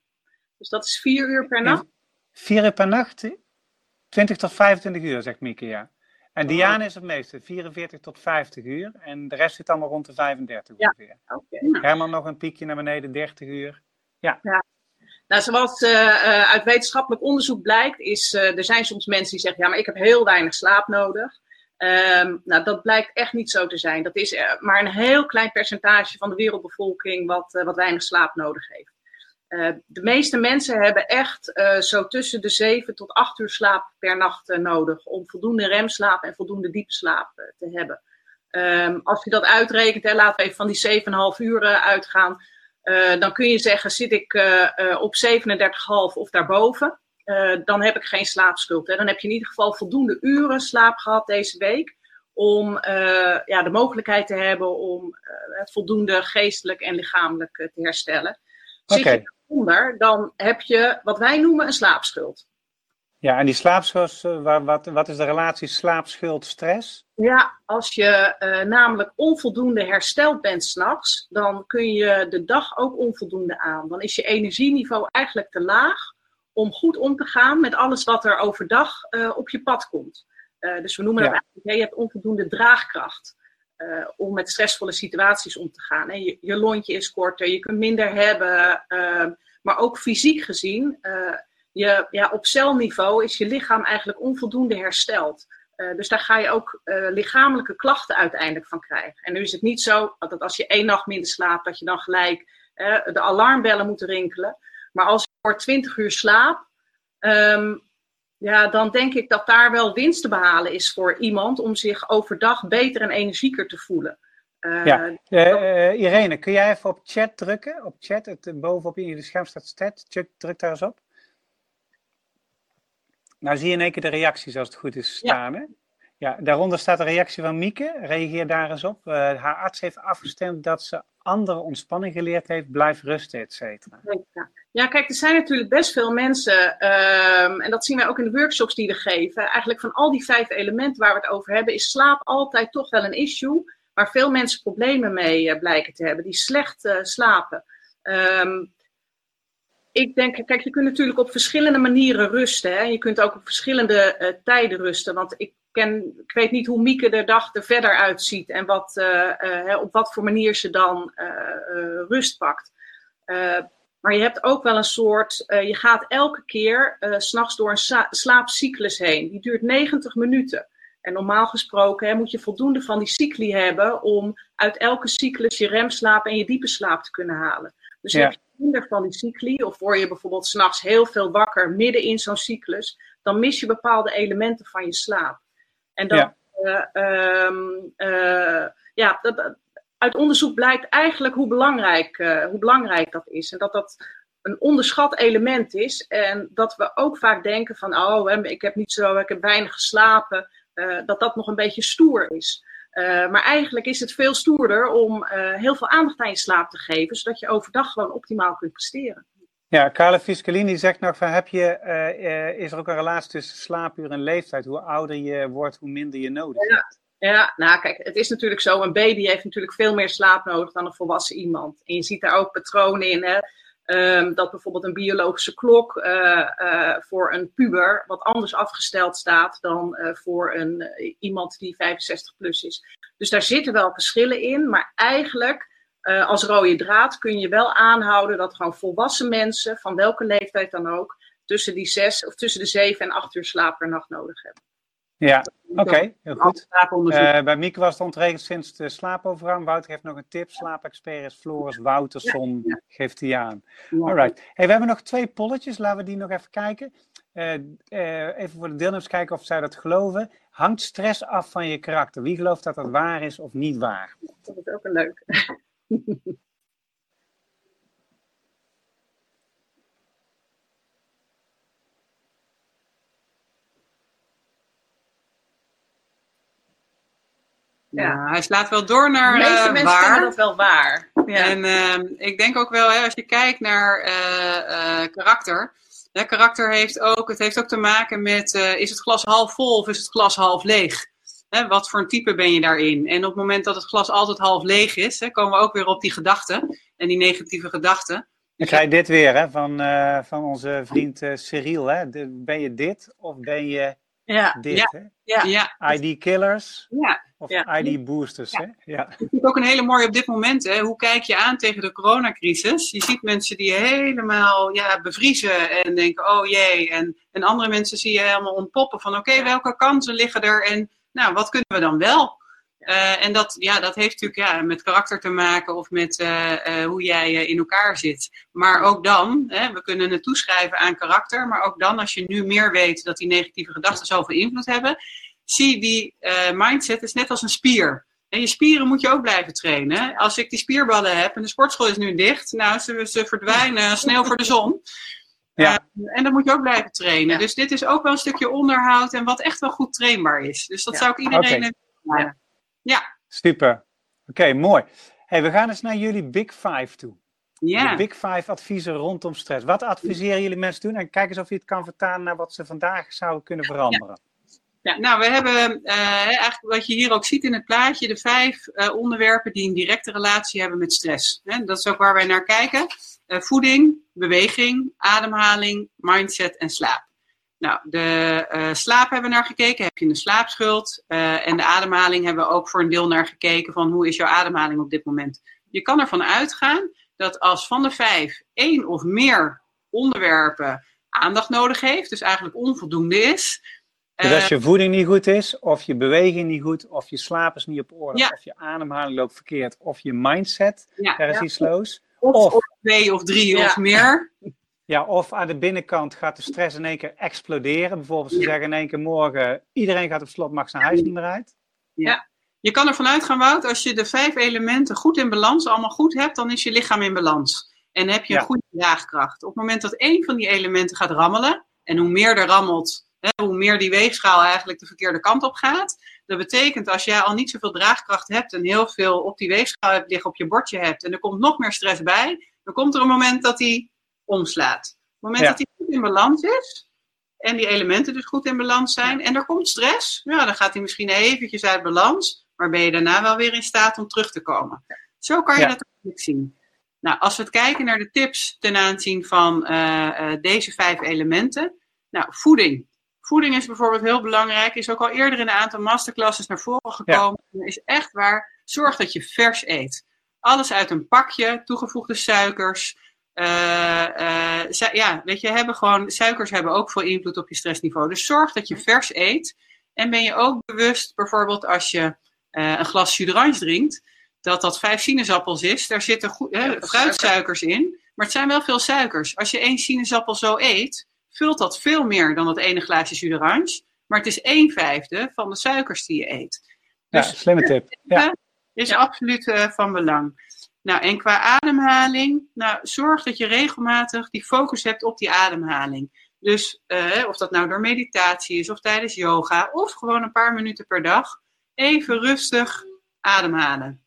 Dus dat is vier uur per nacht? Vier uur per nacht? 20 tot 25 uur, zegt Mieke, ja. En oh. Diane is het meeste, 44 tot 50 uur. En de rest zit allemaal rond de 35 ja. ongeveer. Okay. Herman nog een piekje naar beneden, 30 uur. Ja. ja. Nou, zoals uh, uit wetenschappelijk onderzoek blijkt, is uh, er zijn soms mensen die zeggen, ja, maar ik heb heel weinig slaap nodig. Um, nou, dat blijkt echt niet zo te zijn. Dat is uh, maar een heel klein percentage van de wereldbevolking wat, uh, wat weinig slaap nodig heeft. Uh, de meeste mensen hebben echt zo tussen de 7 tot 8 uur slaap per nacht nodig om voldoende remslaap en voldoende diepe slaap te hebben. Um, als je dat uitrekent, laten we even van die 7,5 uur uitgaan, dan kun je zeggen: zit ik op 37,5 of daarboven? Uh, dan heb ik geen slaapschuld. Hè. Dan heb je in ieder geval voldoende uren slaap gehad deze week. Om uh, ja, de mogelijkheid te hebben om uh, voldoende geestelijk en lichamelijk te herstellen. Zit okay. je daaronder, dan heb je wat wij noemen een slaapschuld. Ja, en die slaapschuld, wat, wat is de relatie slaapschuld-stress? Ja, als je uh, namelijk onvoldoende hersteld bent s'nachts, dan kun je de dag ook onvoldoende aan. Dan is je energieniveau eigenlijk te laag om goed om te gaan met alles wat er overdag uh, op je pad komt. Uh, dus we noemen dat eigenlijk, je hebt onvoldoende draagkracht uh, om met stressvolle situaties om te gaan. Je, je, lontje is korter, je kunt minder hebben, maar ook fysiek gezien, je, ja, op celniveau is je lichaam eigenlijk onvoldoende hersteld. dus daar ga je ook lichamelijke klachten uiteindelijk van krijgen. En nu is het niet zo dat als je één nacht minder slaapt, dat je dan gelijk de alarmbellen moet rinkelen. Maar als voor 20 uur slaap, um, ja, dan denk ik dat daar wel winst te behalen is voor iemand om zich overdag beter en energieker te voelen. Uh, ja, uh, Irene, kun jij even op chat drukken? Op chat, het, bovenop in je scherm staat chat. Druk daar eens op. Nou zie je in één keer de reacties als het goed is staan. Ja. Hè? Ja, daaronder staat de reactie van Mieke. Reageer daar eens op. Uh, haar arts heeft afgestemd dat ze andere ontspanning geleerd heeft. Blijf rusten, et cetera. Ja, kijk, er zijn natuurlijk best veel mensen, um, en dat zien wij ook in de workshops die we geven. Eigenlijk van al die vijf elementen waar we het over hebben, is slaap altijd toch wel een issue. Waar veel mensen problemen mee uh, blijken te hebben, die slecht uh, slapen. Um, ik denk, kijk, je kunt natuurlijk op verschillende manieren rusten. Hè? Je kunt ook op verschillende tijden rusten. Want ik ken, ik weet niet hoe Mieke de dag er verder uitziet en wat, uh, uh, op wat voor manier ze dan uh, rust pakt. maar je hebt ook wel een soort, je gaat elke keer uh, s'nachts door een slaapcyclus heen. Die duurt 90 minuten. En normaal gesproken hè, moet je voldoende van die cycli hebben om uit elke cyclus je remslaap en je diepe slaap te kunnen halen. Dus ja. heb je minder van die cycli, of word je bijvoorbeeld s'nachts heel veel wakker midden in zo'n cyclus, dan mis je bepaalde elementen van je slaap. En dat, ja, uh, um, uh, ja dat, uit onderzoek blijkt eigenlijk hoe belangrijk, uh, hoe belangrijk dat is. En dat dat een onderschat element is. En dat we ook vaak denken van, oh, ik heb niet zo, ik heb weinig geslapen. dat dat nog een beetje stoer is. maar eigenlijk is het veel stoerder om heel veel aandacht aan je slaap te geven, zodat je overdag gewoon optimaal kunt presteren. Ja, Carla Fiscalini zegt nog van, heb je, uh, is er ook een relatie tussen slaapuur en leeftijd? Hoe ouder je wordt, hoe minder je nodig ja. hebt. Ja, nou kijk, het is natuurlijk zo, een baby heeft natuurlijk veel meer slaap nodig dan een volwassen iemand. En je ziet daar ook patronen in, hè. Um, dat bijvoorbeeld een biologische klok uh, uh, voor een puber wat anders afgesteld staat dan voor een, iemand die 65 plus is. Dus daar zitten wel verschillen in, maar eigenlijk uh, als rode draad kun je wel aanhouden dat gewoon volwassen mensen, van welke leeftijd dan ook, tussen die zes of tussen de zeven en acht uur slaap per nacht nodig hebben. Ja, oké, okay, heel goed. Uh, bij Mieke was het ontregeld sinds de slaapovergang. Wouter heeft nog een tip. Slaapexpert is Floris Wouterson, ja, ja. geeft hij aan. Alright. Hey, we hebben nog twee polletjes, laten we die nog even kijken. Uh, uh, even voor de deelnemers kijken of zij dat geloven. Hangt stress af van je karakter? Wie gelooft dat dat waar is of niet waar? Dat is ook een leuk. Ja. hij slaat wel door naar. De meeste eh, mensen waar. dat wel waar. En ehm, ik denk ook wel, hè, als je kijkt naar eh, eh, karakter. Hè, karakter heeft ook, het heeft ook te maken met: is het glas half vol of is het glas half leeg? Hè, wat voor een type ben je daarin? En op het moment dat het glas altijd half leeg is, hè, komen we ook weer op die gedachten en die negatieve gedachten. Ik krijg dit weer hè, van, uh, van onze vriend uh, Cyril. Hè? De, ben je dit of ben je ja. dit? Ja. Hè? Ja. ja. ID killers ja. of ja. ID boosters. Hè? Ja. Dat is ook een hele mooie op dit moment. Hè? Hoe kijk je aan tegen de coronacrisis? Je ziet mensen die helemaal ja, bevriezen en denken, oh jee. En, en andere mensen zie je helemaal ontpoppen van, oké, okay, welke kansen liggen er? En nou, wat kunnen we dan wel? Uh, en dat, ja, dat heeft natuurlijk ja, met karakter te maken of met uh, uh, hoe jij in elkaar zit. Maar ook dan, hè, we kunnen het toeschrijven aan karakter, maar ook dan, als je nu meer weet dat die negatieve gedachten zoveel invloed hebben, zie die mindset is net als een spier. En je spieren moet je ook blijven trainen. Als ik die spierballen heb en de sportschool is nu dicht, nou, ze, ze verdwijnen sneeuw voor de zon. Ja. Uh, en dan moet je ook blijven trainen. Ja. Dus dit is ook wel een stukje onderhoud en wat echt wel goed trainbaar is. Dus dat ja. zou ik iedereen okay. ja. Super. Oké, okay, mooi. Hey, we gaan eens naar jullie Big Five toe. Ja. De Big Five adviezen rondom stress. Wat adviseren jullie mensen doen? En kijk eens of je het kan vertalen naar wat ze vandaag zouden kunnen veranderen. Ja, nou, we hebben uh, eigenlijk wat je hier ook ziet in het plaatje, de vijf uh, onderwerpen die een directe relatie hebben met stress. Hè, dat is ook waar wij naar kijken. Uh, voeding, beweging, ademhaling, mindset en slaap. Nou, de uh, slaap hebben we naar gekeken. Heb je een slaapschuld? Uh, en de ademhaling hebben we ook voor een deel naar gekeken van hoe is jouw ademhaling op dit moment. Je kan ervan uitgaan dat als van de vijf één of meer onderwerpen aandacht nodig heeft, dus eigenlijk onvoldoende is. Dus als je voeding niet goed is, of je beweging niet goed, of je slaap is niet op orde, Ja. of je ademhaling loopt verkeerd, of je mindset, Ja, daar is ja. iets los. Of, Of- of twee of drie Ja. of meer. Ja, of aan de binnenkant gaat de stress in één keer exploderen. Bijvoorbeeld, ze Ja. zeggen in één keer morgen, iedereen gaat op slot, mag zijn huis niet meer uit. Je kan ervan uitgaan, Wout, als je de vijf elementen goed in balans, allemaal goed hebt, dan is je lichaam in balans. En heb je een Ja. goede draagkracht. Op het moment dat één van die elementen gaat rammelen, en hoe meer er rammelt, hè, hoe meer die weegschaal eigenlijk de verkeerde kant op gaat. Dat betekent als jij al niet zoveel draagkracht hebt en heel veel op die weegschaal hebt liggen, op je bordje hebt, en er komt nog meer stress bij, dan komt er een moment dat die omslaat. Op het moment Ja. dat die goed in balans is, en die elementen dus goed in balans zijn, en er komt stress, ja, dan gaat hij misschien eventjes uit balans, maar ben je daarna wel weer in staat om terug te komen. Zo kan je Ja. dat eigenlijk zien. Nou, als we het kijken naar de tips ten aanzien van eh, eh, deze vijf elementen. Nou, voeding. Voeding is bijvoorbeeld heel belangrijk. Is ook al eerder in een aantal masterclasses naar voren gekomen. Is echt waar. Zorg dat je vers eet. Alles uit een pakje, toegevoegde suikers. eh, eh, ja, weet je, hebben gewoon, suikers hebben ook veel invloed op je stressniveau. Dus zorg dat je vers eet. En ben je ook bewust, bijvoorbeeld als je eh, een glas jus d'orange drinkt, dat dat vijf sinaasappels is. Daar zitten goed, Ja, fruitsuikers in. Maar het zijn wel veel suikers. Als je één sinaasappel zo eet, vult dat veel meer dan dat ene glaasje jus d'orange. Maar het is een vijfde van de suikers die je eet. Ja, Dus slimme tip. Ja. is Ja. absoluut eh, van belang. Nou, en qua ademhaling, nou, zorg dat je regelmatig die focus hebt op die ademhaling. Dus eh, of dat nou door meditatie is, of tijdens yoga, of gewoon een paar minuten per dag, even rustig ademhalen.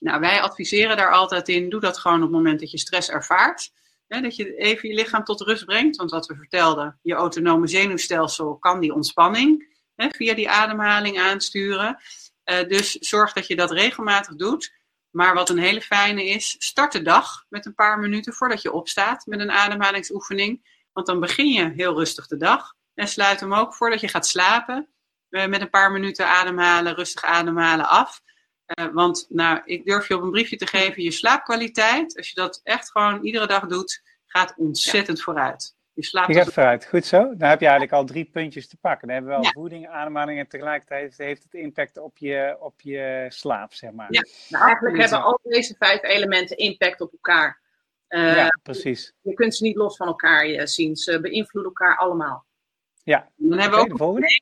Nou, wij adviseren daar altijd in, doe dat gewoon op het moment dat je stress ervaart. Hè, dat je even je lichaam tot rust brengt. Want wat we vertelden, je autonome zenuwstelsel kan die ontspanning hè, via die ademhaling aansturen. Eh, dus zorg dat je dat regelmatig doet. Maar wat een hele fijne is, start de dag met een paar minuten voordat je opstaat met een ademhalingsoefening. Want dan begin je heel rustig de dag. En sluit hem ook voordat je gaat slapen eh, met een paar minuten ademhalen, rustig ademhalen af. Eh, want nou, ik durf je op een briefje te geven, je slaapkwaliteit, als je dat echt gewoon iedere dag doet, gaat ontzettend vooruit. Je slaapt Die gaat vooruit. Goed zo. Dan heb je eigenlijk al drie puntjes te pakken. Dan hebben we wel Ja. voeding, ademhaling en tegelijkertijd heeft het impact op je, op je slaap, zeg maar. Ja. Nou, eigenlijk hebben al deze vijf elementen impact op elkaar. Eh, Ja, precies. Je kunt ze niet los van elkaar eh, zien. Ze beïnvloeden elkaar allemaal. Ja. Dan hebben we ook de volgende.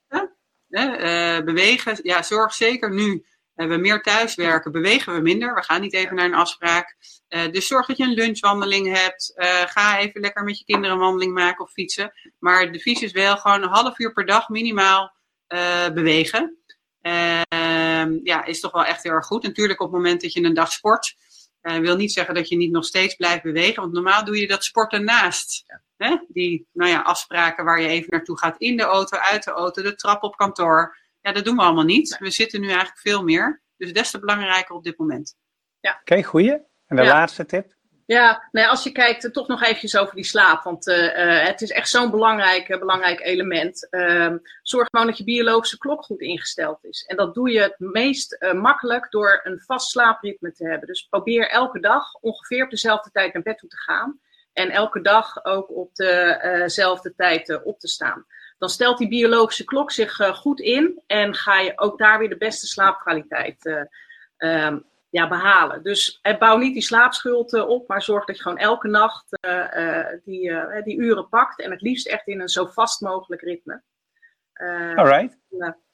Hè, eh, bewegen, ja, zorg zeker nu. Eh, we meer thuiswerken, bewegen we minder. We gaan niet even naar een afspraak. Eh, dus zorg dat je een lunchwandeling hebt. Eh, ga even lekker met je kinderen een wandeling maken of fietsen. Maar het devies is wel gewoon een half uur per dag minimaal bewegen. Eh, ehm, ja, is toch wel echt heel erg goed. Natuurlijk op het moment dat je een dag sport, wil niet zeggen dat je niet nog steeds blijft bewegen. Want normaal doe je dat sporten naast. Hè? Die nou ja, afspraken waar je even naartoe gaat in de auto, uit de auto, de trap op kantoor. Ja, dat doen we allemaal niet. We zitten nu eigenlijk veel meer. Dus des te belangrijker op dit moment. Ja. Oké, okay, goeie. En de laatste tip? Ja, nou, als je kijkt, uh, toch nog eventjes over die slaap. Want uh, uh, het is echt zo'n belangrijk, belangrijk element. Ehm, zorg gewoon dat je biologische klok goed ingesteld is. En dat doe je het meest makkelijk door een vast slaapritme te hebben. Dus probeer elke dag ongeveer op dezelfde tijd naar bed toe te gaan. En elke dag ook op dezelfde tijd op te staan. Dan stelt die biologische klok zich goed in. En ga je ook daar weer de beste slaapkwaliteit um, ja, behalen. Dus eh, bouw niet die slaapschuld op, maar zorg dat je gewoon elke nacht die, die uren pakt. En het liefst echt in een zo vast mogelijk ritme. Alright.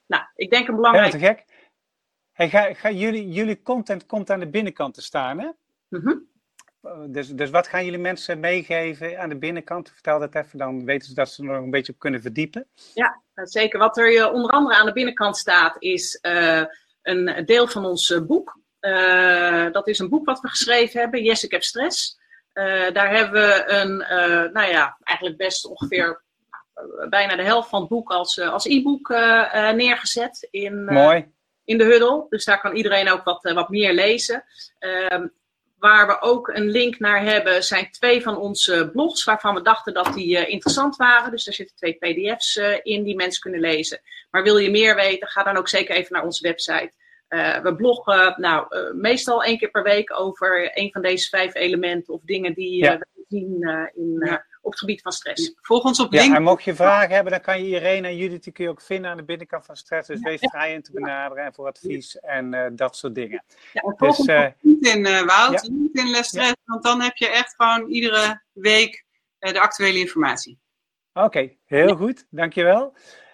nou, ik denk een belangrijk... Te gek. Hey, ga, ga jullie, jullie content komt aan de binnenkant te staan, hè? Mm -hmm. Dus, dus wat gaan jullie mensen meegeven aan de binnenkant? Vertel dat even, dan weten ze dat ze er nog een beetje op kunnen verdiepen. Ja, zeker. Wat er onder andere aan de binnenkant staat, is een deel van ons boek. Uh, dat is een boek wat we geschreven hebben, Yes, ik heb stress. Uh, daar hebben we een, nou ja, eigenlijk best ongeveer bijna de helft van het boek als, als e-book neergezet in, Mooi. in de huddle. Dus daar kan iedereen ook wat, wat meer lezen. Ehm, waar we ook een link naar hebben, zijn twee van onze blogs waarvan we dachten dat die interessant waren. Dus daar zitten twee PDF's in die mensen kunnen lezen. Maar wil je meer weten, ga dan ook zeker even naar onze website. Uh, we bloggen nou, meestal één keer per week over een van deze vijf elementen of dingen die ja. we zien in, ja. Op het gebied van stress. Volg ons op LinkedIn. Ja, en mocht je vragen hebben, dan kan je Irene en Judith die kun je ook vinden aan de binnenkant van stress. Dus wees vrij in te benaderen en voor advies en uh, dat soort dingen. Ja, en volg dus, ons op LinkedIn, Wout, LinkedIn Les Stress, want dan heb je echt gewoon iedere week de actuele informatie. Oké, okay, heel goed. Dankjewel.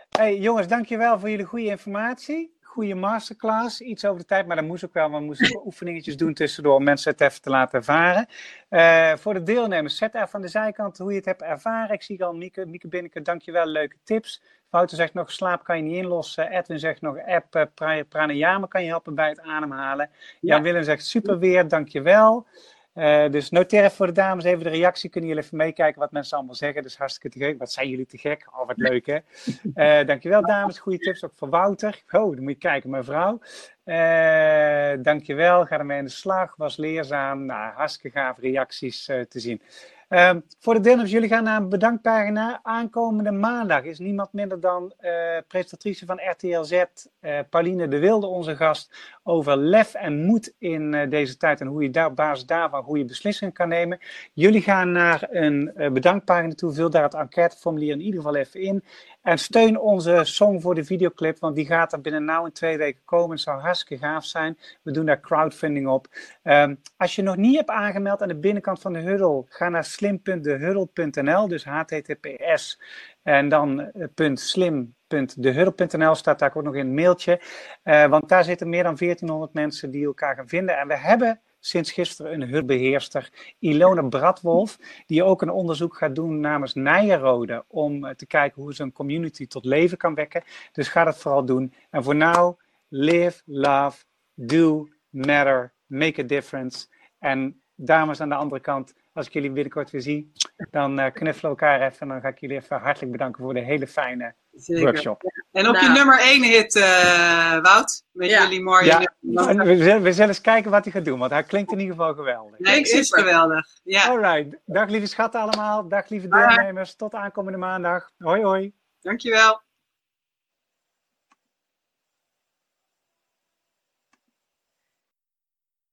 Hey, jongens, dankjewel voor jullie goede informatie goede masterclass. Iets over de tijd, maar dat moest ook wel. We moesten oefeningetjes doen tussendoor om mensen het even te laten ervaren. Uh, voor de deelnemers, zet even aan de zijkant hoe je het hebt ervaren. Ik zie al Mieke, Mieke Binneke, dankjewel, leuke tips. Wouter zegt nog, slaap kan je niet inlossen. Edwin zegt nog, app uh, pranayama kan je helpen bij het ademhalen. Ja. Jan Willem zegt, super weer, dankjewel. Uh, dus noteer even voor de dames even de reactie. Kunnen jullie even meekijken wat mensen allemaal zeggen. Dus hartstikke te gek. Wat zijn jullie te gek? Oh, wat leuk hè. Uh, dankjewel dames. Goede tips ook voor Wouter. Oh, dan moet je kijken mevrouw. Uh, dankjewel. Ga ermee aan de slag. Was leerzaam. Nou, hartstikke gaaf reacties te zien. Um, voor de deelnemers, jullie gaan naar een bedankpagina. Aankomende maandag is niemand minder dan uh, presentatrice van RTL Z, uh, Pauline de Wilde, onze gast, over lef en moed in uh, deze tijd en hoe je daar, op basis daarvan goede beslissingen kan nemen. Jullie gaan naar een bedankpagina toe, vul daar het enquêteformulier in ieder geval even in. En steun onze song voor de videoclip, want die gaat er binnen nou in twee weken komen. Het zou hartstikke gaaf zijn. We doen daar crowdfunding op. Um, als je nog niet hebt aangemeld aan de binnenkant van de huddle, ga naar slim.dehuddle.nl, dus https en dan uh, staat daar ook nog in een mailtje. Uh, want daar zitten meer dan 1400 mensen die elkaar gaan vinden. En we hebben sinds gisteren een hulpbeheerster, Ilona Bradwolf, die ook een onderzoek gaat doen namens Nijenrode om eh, te kijken hoe ze een community tot leven kan wekken. Dus ga dat vooral doen. En voor nu, live, love, do, matter, make a difference. En dames aan de andere kant, als ik jullie binnenkort weer zie, dan uh, knuffelen we elkaar even. En dan ga ik jullie even hartelijk bedanken voor de hele fijne Zeker. workshop. En op nou. je nummer 1 hit, uh, Wout, met ja. jullie mooie... Ja, we zullen, we zullen eens kijken wat hij gaat doen, want hij klinkt in ieder geval geweldig. Nee, is geweldig. Ja. Alright. Dag lieve schatten allemaal, dag lieve deelnemers. Tot aankomende maandag. Hoi hoi. Dankjewel.